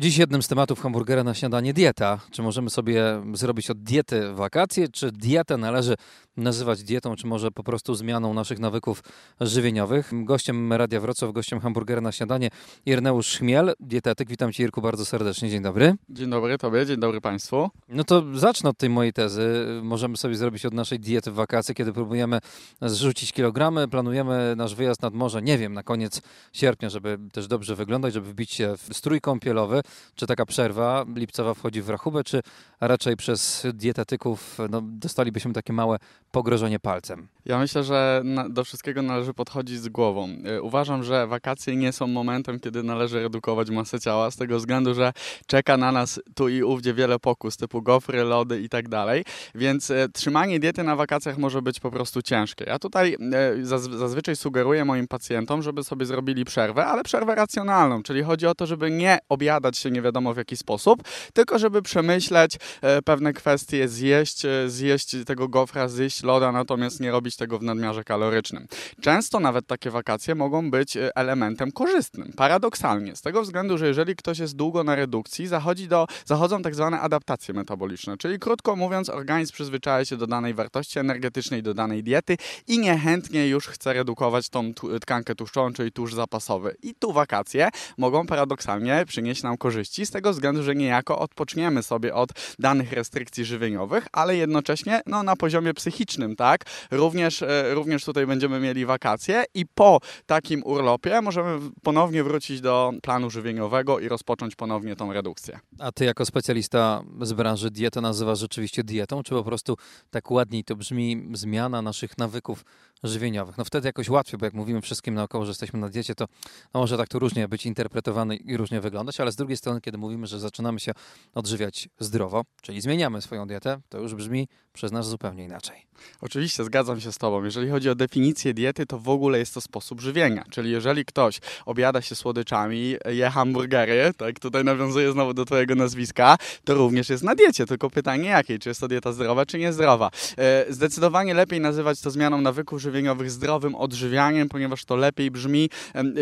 Dziś jednym z tematów hamburgera na śniadanie dieta. Czy możemy sobie zrobić od diety wakacje, czy dietę należy nazywać dietą, czy może po prostu zmianą naszych nawyków żywieniowych? Gościem Radia Wrocław, gościem hamburgera na śniadanie Irneusz Chmiel, dietetyk. Witam Cię Irku bardzo serdecznie. Dzień dobry. Dzień dobry Tobie, dzień dobry Państwu. No to zacznę od tej mojej tezy. Możemy sobie zrobić od naszej diety wakacje, kiedy próbujemy zrzucić kilogramy, planujemy nasz wyjazd nad morze, nie wiem, na koniec sierpnia, żeby też dobrze wyglądać, żeby wbić się w strój kąpielowy. Czy taka przerwa lipcowa wchodzi w rachubę, czy raczej przez dietetyków no, dostalibyśmy takie małe pogrożenie palcem? Ja myślę, że do wszystkiego należy podchodzić z głową. E, uważam, że wakacje nie są momentem, kiedy należy redukować masę ciała, z tego względu, że czeka na nas tu i ówdzie wiele pokus, typu gofry, lody i tak dalej, więc e, trzymanie diety na wakacjach może być po prostu ciężkie. Ja tutaj e, zazwyczaj sugeruję moim pacjentom, żeby sobie zrobili przerwę, ale przerwę racjonalną, czyli chodzi o to, żeby nie objadać się nie wiadomo w jaki sposób, tylko żeby przemyśleć pewne kwestie, zjeść, zjeść tego gofra, zjeść loda, natomiast nie robić tego w nadmiarze kalorycznym. Często nawet takie wakacje mogą być e, elementem korzystnym, paradoksalnie, z tego względu, że jeżeli ktoś jest długo na redukcji, zachodzi do, zachodzą tak zwane adaptacje metaboliczne, czyli krótko mówiąc, organizm przyzwyczaja się do danej wartości energetycznej, do danej diety i niechętnie już chce redukować tą tkankę tłuszczową, czyli tłuszcz zapasowy. I tu wakacje mogą paradoksalnie przynieść nam korzyści, z tego względu, że niejako odpoczniemy sobie od danych restrykcji żywieniowych, ale jednocześnie no, na poziomie psychicznym, tak? Również, e, również tutaj będziemy mieli wakacje i po takim urlopie możemy ponownie wrócić do planu żywieniowego i rozpocząć ponownie tą redukcję. A ty jako specjalista z branży dietę nazywasz rzeczywiście dietą, czy po prostu tak ładniej to brzmi zmiana naszych nawyków żywieniowych. No wtedy jakoś łatwiej, bo jak mówimy wszystkim naokoło, że jesteśmy na diecie, to no może tak to różnie być interpretowany i różnie wyglądać, ale z drugiej strony, kiedy mówimy, że zaczynamy się odżywiać zdrowo, czyli zmieniamy swoją dietę, to już brzmi przez nas zupełnie inaczej. Oczywiście, zgadzam się z Tobą. Jeżeli chodzi o definicję diety, to w ogóle jest to sposób żywienia. Czyli jeżeli ktoś objada się słodyczami, je hamburgery, tak tutaj nawiązuję znowu do Twojego nazwiska, to również jest na diecie. Tylko pytanie jakiej? Czy jest to dieta zdrowa, czy niezdrowa? E, zdecydowanie lepiej nazywać to zmianą nawyków żywieniowych zdrowym odżywianiem, ponieważ to lepiej brzmi.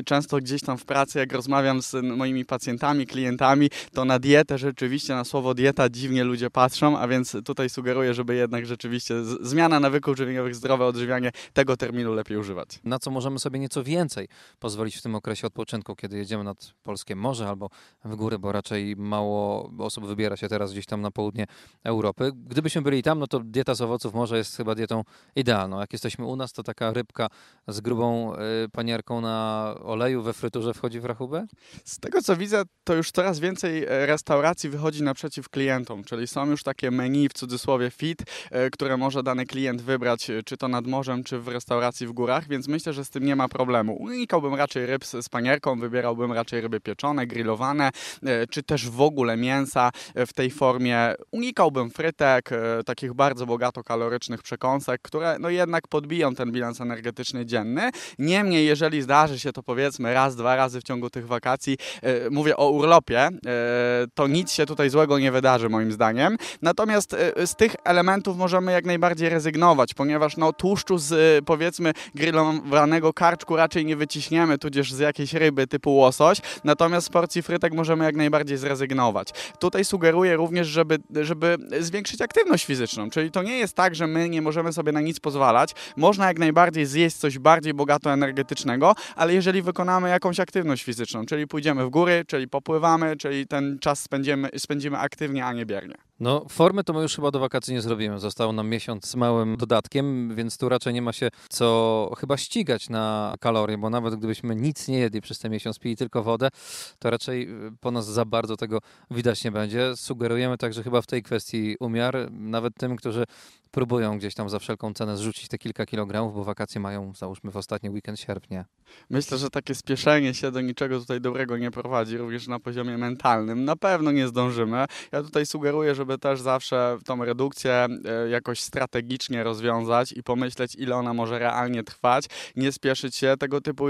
Często gdzieś tam w pracy, jak rozmawiam z moimi pacjentami, klientami, to na dietę rzeczywiście, na słowo dieta dziwnie ludzie patrzą, a więc tutaj sugeruję, żeby jednak rzeczywiście zmiana nawyków żywieniowych, zdrowe odżywianie, tego terminu lepiej używać. Na co możemy sobie nieco więcej pozwolić w tym okresie odpoczynku, kiedy jedziemy nad polskie morze albo w góry, bo raczej mało osób wybiera się teraz gdzieś tam na południe Europy. Gdybyśmy byli tam, no to dieta z owoców morza jest chyba dietą idealną. Jak jesteśmy u nas, to taka rybka z grubą y, panierką na oleju we fryturze wchodzi w rachubę? Z tego co widzę, to już coraz więcej e, restauracji wychodzi naprzeciw klientom, czyli są już takie menu w cudzysłowie fit, e, które może dany klient wybrać, e, czy to nad morzem, czy w restauracji w górach, więc myślę, że z tym nie ma problemu. Unikałbym raczej ryb z panierką, wybierałbym raczej ryby pieczone, grillowane, czy też w ogóle mięsa w tej formie. Unikałbym frytek, takich bardzo bogato kalorycznych przekąsek, które no jednak podbiją ten bilans energetyczny dzienny. Niemniej, jeżeli zdarzy się to powiedzmy raz, dwa razy w ciągu tych wakacji, e, mówię o urlopie, e, to nic się tutaj złego nie wydarzy moim zdaniem. Natomiast e, z tych elementów możemy jak najbardziej rezygnować, ponieważ no, tłuszczu z powiedzmy grillowanego karczku raczej nie wyciśniemy, tudzież z jakiejś ryby typu łosoś, natomiast z porcji frytek możemy jak najbardziej zrezygnować. Tutaj sugeruję również, żeby, żeby zwiększyć aktywność fizyczną, czyli to nie jest tak, że my nie możemy sobie na nic pozwalać. Można jak najbardziej zjeść coś bardziej bogato energetycznego, ale jeżeli wykonamy jakąś aktywność fizyczną, czyli pójdziemy w góry, czyli popływamy, czyli ten czas spędzimy, spędzimy aktywnie, a nie biernie. No, formy to my już chyba do wakacji nie zrobimy. Został nam miesiąc z małym dodatkiem, więc tu raczej nie ma się co chyba ścigać na kalorie, bo nawet gdybyśmy nic nie jedli przez ten miesiąc, pili tylko wodę, to raczej y, po nas za bardzo tego widać nie będzie. Sugerujemy także chyba w tej kwestii umiar, nawet tym, którzy próbują gdzieś tam za wszelką cenę zrzucić te kilka kilogramów, bo wakacje mają, załóżmy, w ostatni weekend sierpnia. Myślę, że takie spieszenie się do niczego tutaj dobrego nie prowadzi, również na poziomie mentalnym. Na pewno nie zdążymy. Ja tutaj sugeruję, żeby też zawsze tą redukcję e, jakoś strategicznie rozwiązać i pomyśleć, ile ona może realnie trwać. Nie spieszyć się. Tego typu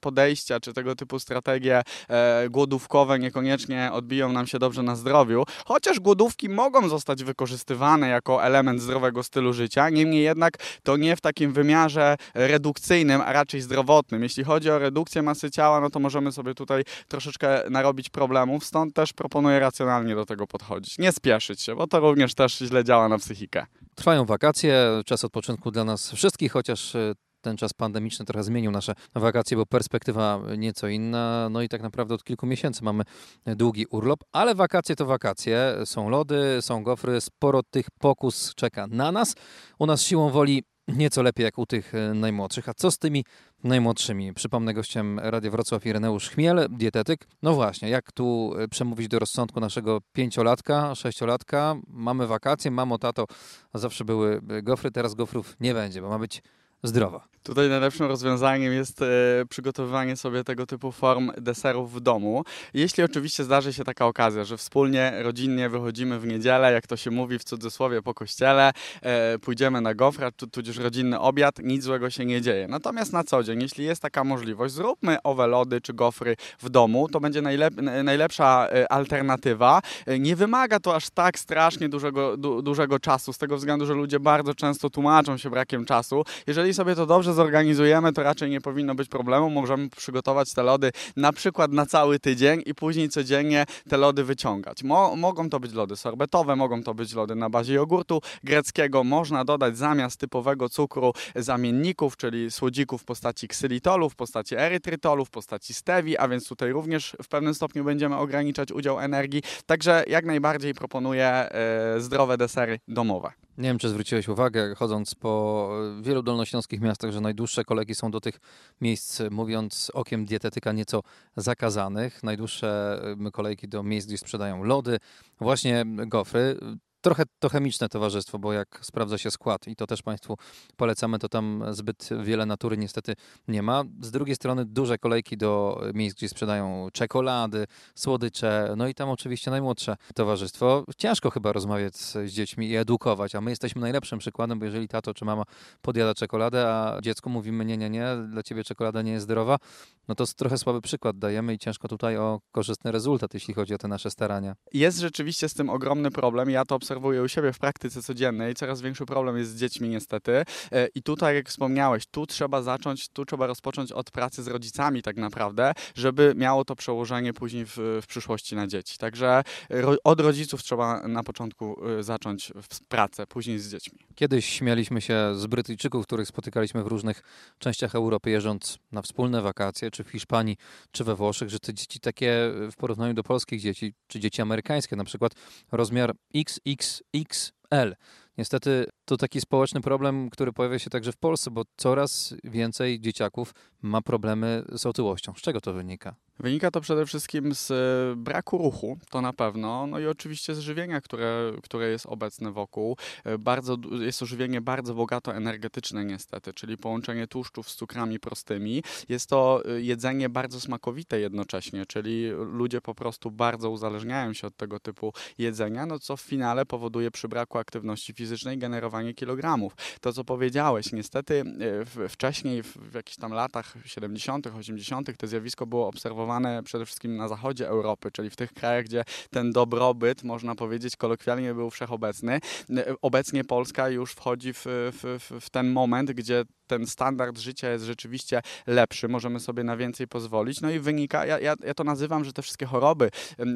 podejścia, czy tego typu strategie e, głodówkowe niekoniecznie odbiją nam się dobrze na zdrowiu, chociaż głodówki mogą zostać wykorzystywane jako element zdrowego zdrowego stylu życia. Niemniej jednak to nie w takim wymiarze redukcyjnym, a raczej zdrowotnym. Jeśli chodzi o redukcję masy ciała, no to możemy sobie tutaj troszeczkę narobić problemów, stąd też proponuję racjonalnie do tego podchodzić. Nie spieszyć się, bo to również też źle działa na psychikę. Trwają wakacje, czas odpoczynku dla nas wszystkich, chociaż e, ten czas pandemiczny trochę zmienił nasze wakacje, bo perspektywa nieco inna. No i tak naprawdę od kilku miesięcy mamy długi urlop, ale wakacje to wakacje. Są lody, są gofry, sporo tych pokus czeka na nas. U nas siłą woli nieco lepiej jak u tych najmłodszych. A co z tymi najmłodszymi? Przypomnę gościem Radia Wrocław Ireneusz Chmiel, dietetyk. No właśnie, jak tu przemówić do rozsądku naszego pięciolatka, sześciolatka? Mamy wakacje, mamo, tato, zawsze były gofry, teraz gofrów nie będzie, bo ma być zdrowa. Tutaj najlepszym rozwiązaniem jest e, przygotowywanie sobie tego typu form deserów w domu. Jeśli oczywiście zdarzy się taka okazja, że wspólnie, rodzinnie wychodzimy w niedzielę, jak to się mówi w cudzysłowie po kościele, e, pójdziemy na gofra, tudzież rodzinny obiad, nic złego się nie dzieje. Natomiast na co dzień, jeśli jest taka możliwość, zróbmy owe lody czy gofry w domu, to będzie najlep najlepsza e, alternatywa. Nie wymaga to aż tak strasznie dużego, du dużego czasu, z tego względu, że ludzie bardzo często tłumaczą się brakiem czasu. Jeżeli sobie to dobrze zorganizujemy, to raczej nie powinno być problemu. Możemy przygotować te lody na przykład na cały tydzień i później codziennie te lody wyciągać. Mo mogą to być lody sorbetowe, mogą to być lody na bazie jogurtu greckiego. Można dodać zamiast typowego cukru zamienników, czyli słodzików w postaci ksylitolu, w postaci erytrytolu, w postaci stevii, a więc tutaj również w pewnym stopniu będziemy ograniczać udział energii. Także jak najbardziej proponuję yy, zdrowe desery domowe. Nie wiem, czy zwróciłeś uwagę, chodząc po wielu dolnośląskich miastach, że najdłuższe kolejki są do tych miejsc, mówiąc okiem dietetyka, nieco zakazanych. Najdłuższe kolejki do miejsc, gdzie sprzedają lody, właśnie gofry trochę to chemiczne towarzystwo, bo jak sprawdza się skład i to też Państwu polecamy, to tam zbyt wiele natury niestety nie ma. Z drugiej strony duże kolejki do miejsc, gdzie sprzedają czekolady, słodycze, no i tam oczywiście najmłodsze towarzystwo. Ciężko chyba rozmawiać z dziećmi i edukować, a my jesteśmy najlepszym przykładem, bo jeżeli tato czy mama podjada czekoladę, a dziecku mówimy nie, nie, nie, dla ciebie czekolada nie jest zdrowa, no to trochę słaby przykład dajemy i ciężko tutaj o korzystny rezultat, jeśli chodzi o te nasze starania. Jest rzeczywiście z tym ogromny problem. Ja to obserwuję u siebie w praktyce codziennej. Coraz większy problem jest z dziećmi niestety. E, I tutaj, jak wspomniałeś, tu trzeba zacząć, tu trzeba rozpocząć od pracy z rodzicami tak naprawdę, żeby miało to przełożenie później w, w przyszłości na dzieci. Także od rodziców trzeba na początku e, zacząć pracę, później z dziećmi. Kiedyś śmialiśmy się z Brytyjczyków, których spotykaliśmy w różnych częściach Europy, jeżdżąc na wspólne wakacje, czy w Hiszpanii, czy we Włoszech, że te dzieci takie w porównaniu do polskich dzieci, czy dzieci amerykańskie, na przykład rozmiar XXXL. Niestety to taki społeczny problem, który pojawia się także w Polsce, bo coraz więcej dzieciaków ma problemy z otyłością. Z czego to wynika? Wynika to przede wszystkim z e, braku ruchu, to na pewno, no i oczywiście z żywienia, które, które jest obecne wokół. E, bardzo, jest to żywienie bardzo bogato energetyczne niestety, czyli połączenie tłuszczów z cukrami prostymi. Jest to e, jedzenie bardzo smakowite jednocześnie, czyli ludzie po prostu bardzo uzależniają się od tego typu jedzenia, no co w finale powoduje przy braku aktywności fizycznej generowanie kilogramów. To, co powiedziałeś, niestety wcześniej, w jakichś tam latach 70., 80., to zjawisko było obserwowane przede wszystkim na zachodzie Europy, czyli w tych krajach, gdzie ten dobrobyt, można powiedzieć kolokwialnie, był wszechobecny. Obecnie Polska już wchodzi w, w, w ten moment, gdzie ten standard życia jest rzeczywiście lepszy, możemy sobie na więcej pozwolić. No i wynika, ja, ja, ja to nazywam, że te wszystkie choroby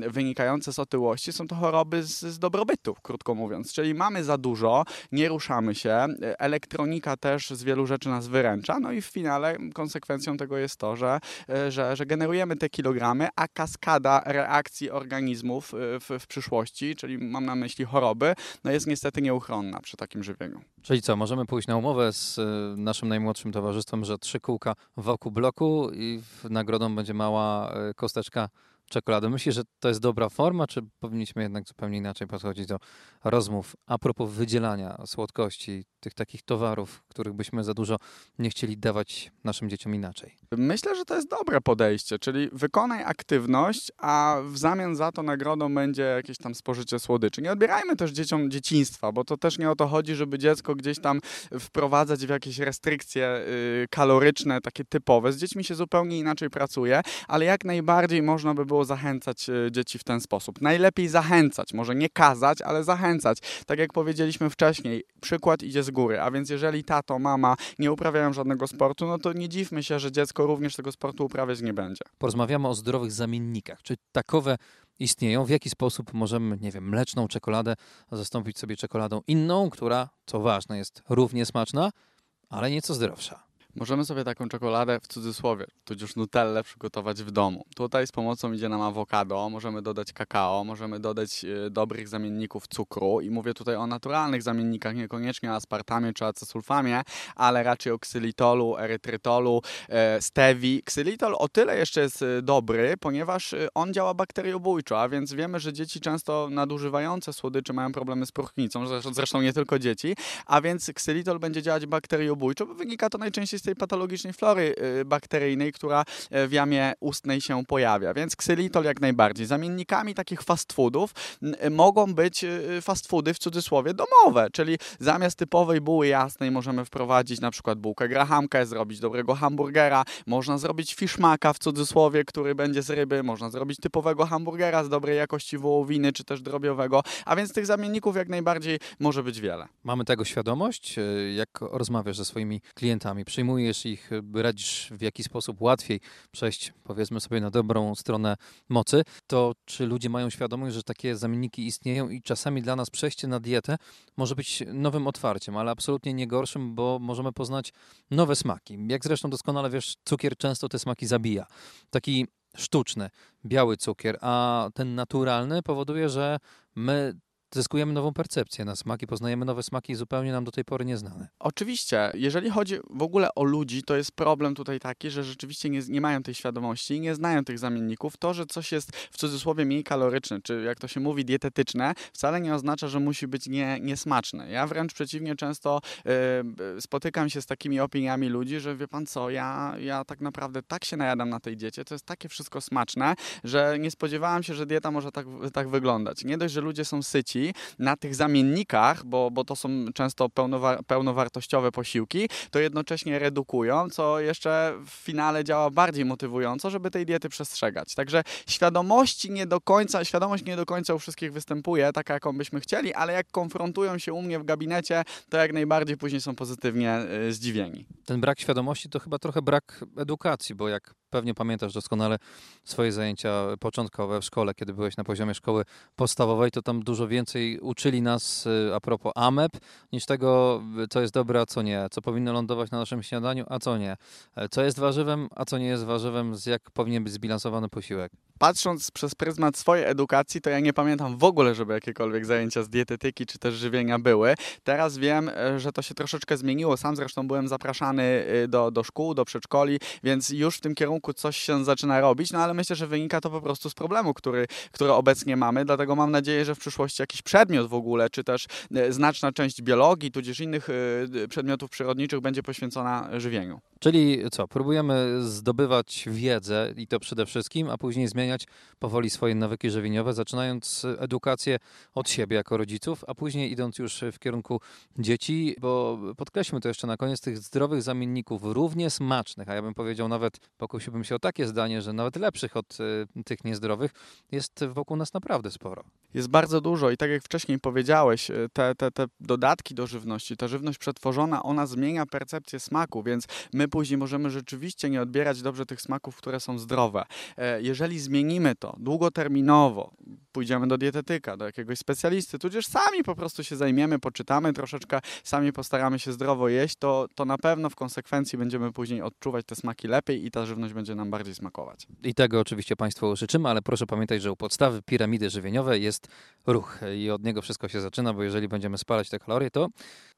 wynikające z otyłości są to choroby z, z dobrobytu, krótko mówiąc. Czyli mamy za dużo, nie ruszamy się, elektronika też z wielu rzeczy nas wyręcza, no i w finale konsekwencją tego jest to, że, e, że, że generujemy te kilogramy, a kaskada reakcji organizmów e, w, w przyszłości, czyli mam na myśli choroby, no jest niestety nieuchronna przy takim żywieniu. Czyli co, możemy pójść na umowę z e, naszym najmłodszym towarzystwem, że trzy kółka wokół bloku i nagrodą będzie mała kosteczka czekolady. Myślisz, że to jest dobra forma, czy powinniśmy jednak zupełnie inaczej podchodzić do rozmów a propos wydzielania słodkości, tych takich towarów, których byśmy za dużo nie chcieli dawać naszym dzieciom inaczej? Myślę, że to jest dobre podejście, czyli wykonaj aktywność, a w zamian za to nagrodą będzie jakieś tam spożycie słodyczy. Nie odbierajmy też dzieciom dzieciństwa, bo to też nie o to chodzi, żeby dziecko gdzieś tam wprowadzać w jakieś restrykcje yy, kaloryczne, takie typowe. Z dziećmi się zupełnie inaczej pracuje, ale jak najbardziej można by było było zachęcać e, dzieci w ten sposób. Najlepiej zachęcać, może nie kazać, ale zachęcać. Tak jak powiedzieliśmy wcześniej, przykład idzie z góry, a więc jeżeli tato, mama nie uprawiają żadnego sportu, no to nie dziwmy się, że dziecko również tego sportu uprawiać nie będzie. Porozmawiamy o zdrowych zamiennikach. Czy takowe istnieją? W jaki sposób możemy, nie wiem, mleczną czekoladę zastąpić sobie czekoladą inną, która, co ważne, jest równie smaczna, ale nieco zdrowsza? Możemy sobie taką czekoladę w cudzysłowie, tudzież nutellę przygotować w domu. Tutaj z pomocą idzie nam awokado, możemy dodać kakao, możemy dodać e, dobrych zamienników cukru i mówię tutaj o naturalnych zamiennikach, niekoniecznie aspartamie czy acesulfamie, ale raczej o ksylitolu, erytrytolu, e, stevii. Ksylitol o tyle jeszcze jest e, dobry, ponieważ on działa bakteriobójczo, a więc wiemy, że dzieci często nadużywające słodyczy mają problemy z próchnicą, zresztą nie tylko dzieci, a więc ksylitol będzie działać bakteriobójczo, bo wynika to najczęściej tej patologicznej flory y, bakteryjnej, która y, w jamie ustnej się pojawia. Więc ksylitol jak najbardziej. Zamiennikami takich fast foodów y, mogą być fast foody w cudzysłowie domowe, czyli zamiast typowej buły jasnej możemy wprowadzić na przykład bułkę grahamkę, zrobić dobrego hamburgera, można zrobić fishmaka w cudzysłowie, który będzie z ryby, można zrobić typowego hamburgera z dobrej jakości wołowiny, czy też drobiowego, a więc tych zamienników jak najbardziej może być wiele. Mamy tego świadomość, jak rozmawiasz ze swoimi klientami, przyjmujesz utrzymujesz ich, radzisz w jaki sposób łatwiej przejść, powiedzmy sobie, na dobrą stronę mocy, to czy ludzie mają świadomość, że takie zamienniki istnieją i czasami dla nas przejście na dietę może być nowym otwarciem, ale absolutnie nie gorszym, bo możemy poznać nowe smaki. Jak zresztą doskonale wiesz, cukier często te smaki zabija. Taki sztuczny, biały cukier, a ten naturalny powoduje, że my zyskujemy nową percepcję na smaki, poznajemy nowe smaki zupełnie nam do tej pory nieznane. Oczywiście, jeżeli chodzi w ogóle o ludzi, to jest problem tutaj taki, że rzeczywiście nie, nie mają tej świadomości nie znają tych zamienników. To, że coś jest w cudzysłowie mniej kaloryczne, czy jak to się mówi, dietetyczne, wcale nie oznacza, że musi być nie, niesmaczne. Ja wręcz przeciwnie często yy, spotykam się z takimi opiniami ludzi, że wie pan co, ja, ja tak naprawdę tak się najadam na tej diecie, to jest takie wszystko smaczne, że nie spodziewałam się, że dieta może tak, tak wyglądać. Nie dość, że ludzie są syci, na tych zamiennikach, bo, bo to są często pełnowar pełnowartościowe posiłki, to jednocześnie redukują, co jeszcze w finale działa bardziej motywująco, żeby tej diety przestrzegać. Także świadomości nie do końca, świadomość nie do końca u wszystkich występuje, taka jaką byśmy chcieli, ale jak konfrontują się u mnie w gabinecie, to jak najbardziej później są pozytywnie y, zdziwieni. Ten brak świadomości to chyba trochę brak edukacji, bo jak pewnie pamiętasz doskonale swoje zajęcia początkowe w szkole, kiedy byłeś na poziomie szkoły podstawowej, to tam dużo więcej uczyli nas y, a propos AMEP niż tego, co jest dobre, a co nie, co powinno lądować na naszym śniadaniu, a co nie, e, co jest warzywem, a co nie jest warzywem, jak powinien być zbilansowany posiłek patrząc przez pryzmat swojej edukacji, to ja nie pamiętam w ogóle, żeby jakiekolwiek zajęcia z dietetyki czy też żywienia były. Teraz wiem, e, że to się troszeczkę zmieniło. Sam zresztą byłem zapraszany e, do, do szkół, do przedszkoli, więc już w tym kierunku coś się zaczyna robić, no ale myślę, że wynika to po prostu z problemu, który, który obecnie mamy, dlatego mam nadzieję, że w przyszłości jakiś przedmiot w ogóle, czy też e, znaczna część biologii, tudzież innych przedmiotów przyrodniczych będzie poświęcona żywieniu. Czyli co, próbujemy zdobywać wiedzę i to przede wszystkim, a później zmieniać powoli swoje nawyki żywieniowe, zaczynając edukację od siebie jako rodziców, a później idąc już w kierunku dzieci, bo podkreślmy to jeszcze na koniec, tych zdrowych zamienników, równie smacznych, a ja bym powiedział nawet, pokusiłbym się o takie zdanie, że nawet lepszych od y, tych niezdrowych, jest wokół nas naprawdę sporo. Jest bardzo dużo i tak jak wcześniej powiedziałeś, y, te, te, te dodatki do żywności, ta żywność przetworzona, ona zmienia percepcję smaku, więc my później możemy rzeczywiście nie odbierać dobrze tych smaków, które są zdrowe. E, jeżeli zmienimy to długoterminowo, pójdziemy do dietetyka, do jakiegoś specjalisty, tudzież sami po prostu się zajmiemy, poczytamy troszeczkę, sami postaramy się zdrowo jeść, to, to na pewno w konsekwencji będziemy później odczuwać te smaki lepiej i ta żywność będzie nam bardziej smakować. I tego oczywiście Państwu życzymy, ale proszę pamiętać, że u podstawy piramidy żywieniowej jest ruch i od niego wszystko się zaczyna, bo jeżeli będziemy spalać te kalorie, to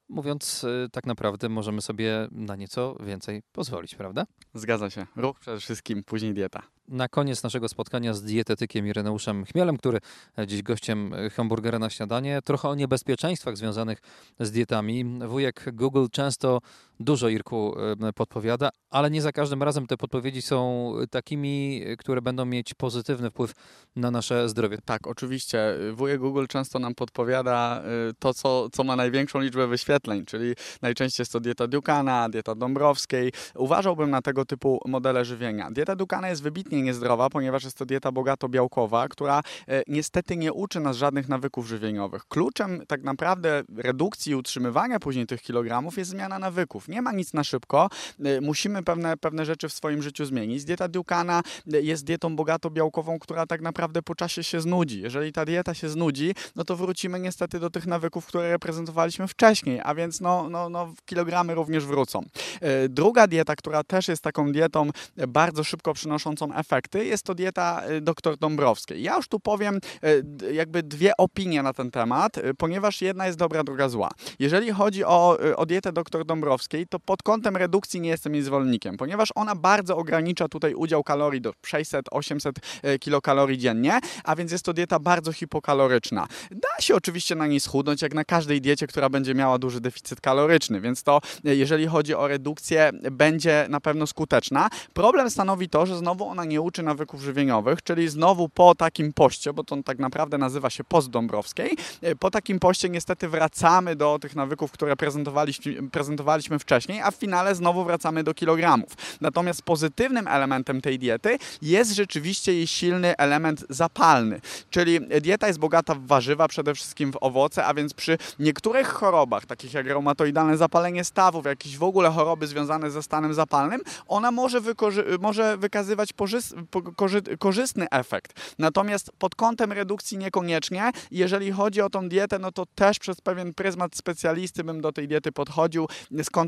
mówiąc y, tak naprawdę możemy sobie na nieco więcej pozwolić, prawda? Zgadza się. Ruch przede wszystkim, później dieta. Na koniec naszego spotkania z dietetykiem Ireneuszem Chmielem, który dziś gościem hamburgera na śniadanie, trochę o niebezpieczeństwach związanych z dietami. Wujek Google często dużo Irku podpowiada, ale nie za każdym razem te podpowiedzi są takimi, które będą mieć pozytywny wpływ na nasze zdrowie. Tak, oczywiście. Wujek Google często nam podpowiada y, to, co, co ma największą liczbę wyświetleń, czyli najczęściej jest to dieta Dukana, dieta Dąbrowskiej. Uważałbym na tego typu modele żywienia. Dieta Dukana jest wybitnie niezdrowa, ponieważ jest to dieta bogato białkowa, która e, niestety nie uczy nas żadnych nawyków żywieniowych. Kluczem tak naprawdę redukcji i utrzymywania później tych kilogramów jest zmiana nawyków. Nie ma nic na szybko. E, musimy pewne, pewne rzeczy w swoim życiu zmienić. Dieta Dukana e, jest dietą bogato białkową, która tak naprawdę po czasie się znudzi. Jeżeli ta dieta się znudzi, no to wrócimy niestety do tych nawyków, które reprezentowaliśmy wcześniej, a więc no, no, no kilogramy również wrócą. Druga dieta, która też jest taką dietą bardzo szybko przynoszącą efekty, jest to dieta dr Dąbrowskiej. Ja już tu powiem jakby dwie opinie na ten temat, ponieważ jedna jest dobra, druga zła. Jeżeli chodzi o, o dietę dr Dąbrowskiej, to pod kątem redukcji nie jestem jej zwolennikiem, ponieważ ona bardzo ogranicza tutaj udział kalorii do 600-800 kilokalorii dziennie, a więc jest to dieta bardzo hipokaloryczna. Da się oczywiście na niej schudnąć, jak na każdej diecie, która będzie miała duży deficyt kaloryczny, więc to jeżeli chodzi o redukcję, będzie na pewno skuteczna. Problem stanowi to, że znowu ona nie uczy nawyków żywieniowych, czyli znowu po takim poście, bo to tak naprawdę nazywa się post Dąbrowskiej, po takim poście niestety wracamy do tych nawyków, które prezentowaliśmy, prezentowaliśmy wcześniej, a w finale znowu wracamy do kilogramów. Natomiast pozytywnym elementem tej diety jest rzeczywiście jej silny element zapalny, czyli dieta jest bogata w warzywa, przede wszystkim w owoce, a więc przy niektórych chorobach, takich jak reumatoidalne zapalenie stawów, jakieś w ogóle choroby związane ze stanem zapalnym, ona może, może wykazywać korzystny efekt. Natomiast pod kątem redukcji niekoniecznie. Jeżeli chodzi o tą dietę, no to też przez pewien pryzmat specjalisty bym do tej diety podchodził,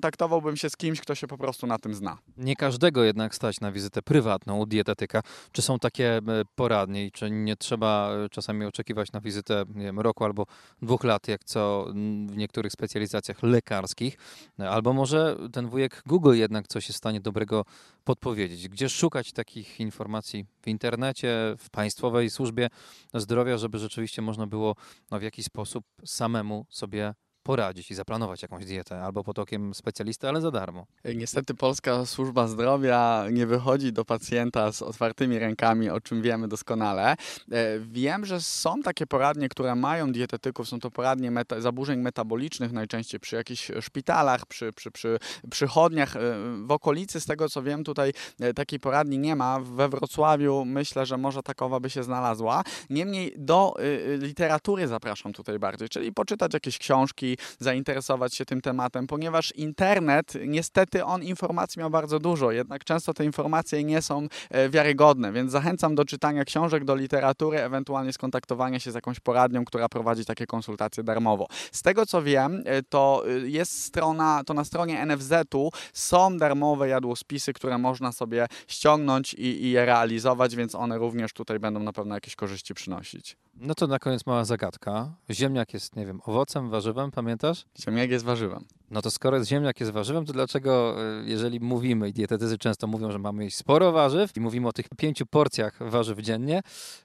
skontaktowałbym się z kimś, kto się po prostu na tym zna. Nie każdego jednak stać na wizytę prywatną u dietetyka. Czy są takie e, poradnie i czy nie trzeba e, czasami oczekiwać na wizytę nie wiem, roku albo dwóch lat, jak co w niektórych specjalizacjach lekarskich? Albo może ten wujek Google jednak coś jest w stanie dobrego podpowiedzieć? Gdzie szukać takich informacji w internecie, w państwowej służbie zdrowia, żeby rzeczywiście można było no, w jakiś sposób samemu sobie poradzić i zaplanować jakąś dietę albo pod okiem specjalisty, ale za darmo. Niestety polska służba zdrowia nie wychodzi do pacjenta z otwartymi rękami, o czym wiemy doskonale. E, wiem, że są takie poradnie, które mają dietetyków, są to poradnie meta zaburzeń metabolicznych najczęściej przy jakichś szpitalach, przy, przy, przy przychodniach. E, w okolicy, z tego co wiem, tutaj takiej poradni nie ma. We Wrocławiu myślę, że może takowa by się znalazła. Niemniej do literatury zapraszam tutaj bardziej, czyli poczytać jakieś książki, zainteresować się tym tematem, ponieważ internet, niestety on informacji miał bardzo dużo, jednak często te informacje nie są e, wiarygodne, więc zachęcam do czytania książek, do literatury, ewentualnie skontaktowania się z jakąś poradnią, która prowadzi takie konsultacje darmowo. Z tego co wiem, e, to e, jest strona, to na stronie NFZ-u są darmowe jadłospisy, które można sobie ściągnąć i, i je realizować, więc one również tutaj będą na pewno jakieś korzyści przynosić. No to na koniec mała zagadka. Ziemniak jest, nie wiem, owocem, warzywem, pamiętasz? Ziemniak jest warzywem. No to skoro ziemniak jest warzywem, to dlaczego, e, jeżeli mówimy, i dietetycy często mówią, że mamy sporo warzyw i mówimy o tych pięciu porcjach warzyw dziennie,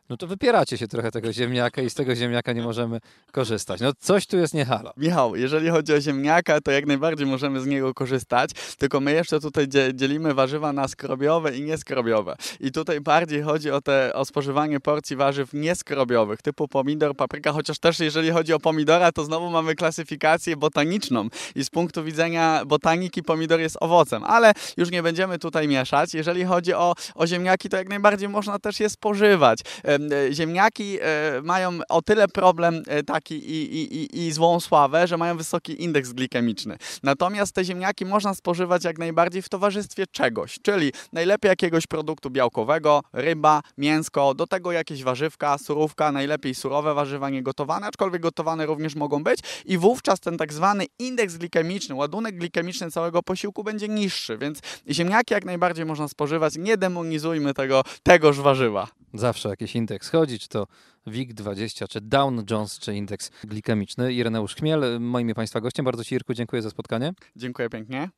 no to wypieracie się trochę tego ziemniaka i z tego ziemniaka nie możemy korzystać. No coś tu jest niehalo. Michał, jeżeli chodzi o ziemniaka, to jak najbardziej możemy z niego korzystać, tylko my jeszcze tutaj dzielimy warzywa na skrobiowe i nieskrobiowe. I tutaj bardziej chodzi o, te, o spożywanie porcji warzyw nieskrobiowych, typu pomidor, papryka, chociaż też jeżeli chodzi o pomidora, to znowu mamy klasyfikację botaniczną i punktu widzenia botaniki pomidor jest owocem, ale już nie będziemy tutaj mieszać. Jeżeli chodzi o, o ziemniaki, to jak najbardziej można też je spożywać. E, ziemniaki e, mają o tyle problem e, taki i, i, i, i złą sławę, że mają wysoki indeks glikemiczny. Natomiast te ziemniaki można spożywać jak najbardziej w towarzystwie czegoś, czyli najlepiej jakiegoś produktu białkowego, ryba, mięsko, do tego jakieś warzywka, surówka, najlepiej surowe warzywa, niegotowane, aczkolwiek gotowane również mogą być i wówczas ten tak zwany indeks glikemiczny, ładunek glikemiczny całego posiłku będzie niższy, więc ziemniaki jak najbardziej można spożywać, nie demonizujmy tego, tegoż warzywa. Zawsze jakiś indeks chodzi, czy to WIG20, czy Down Jones, czy indeks glikemiczny. Ireneusz Chmiel, moim i Państwa gościem. Bardzo Ci, Irku, dziękuję za spotkanie. Dziękuję pięknie.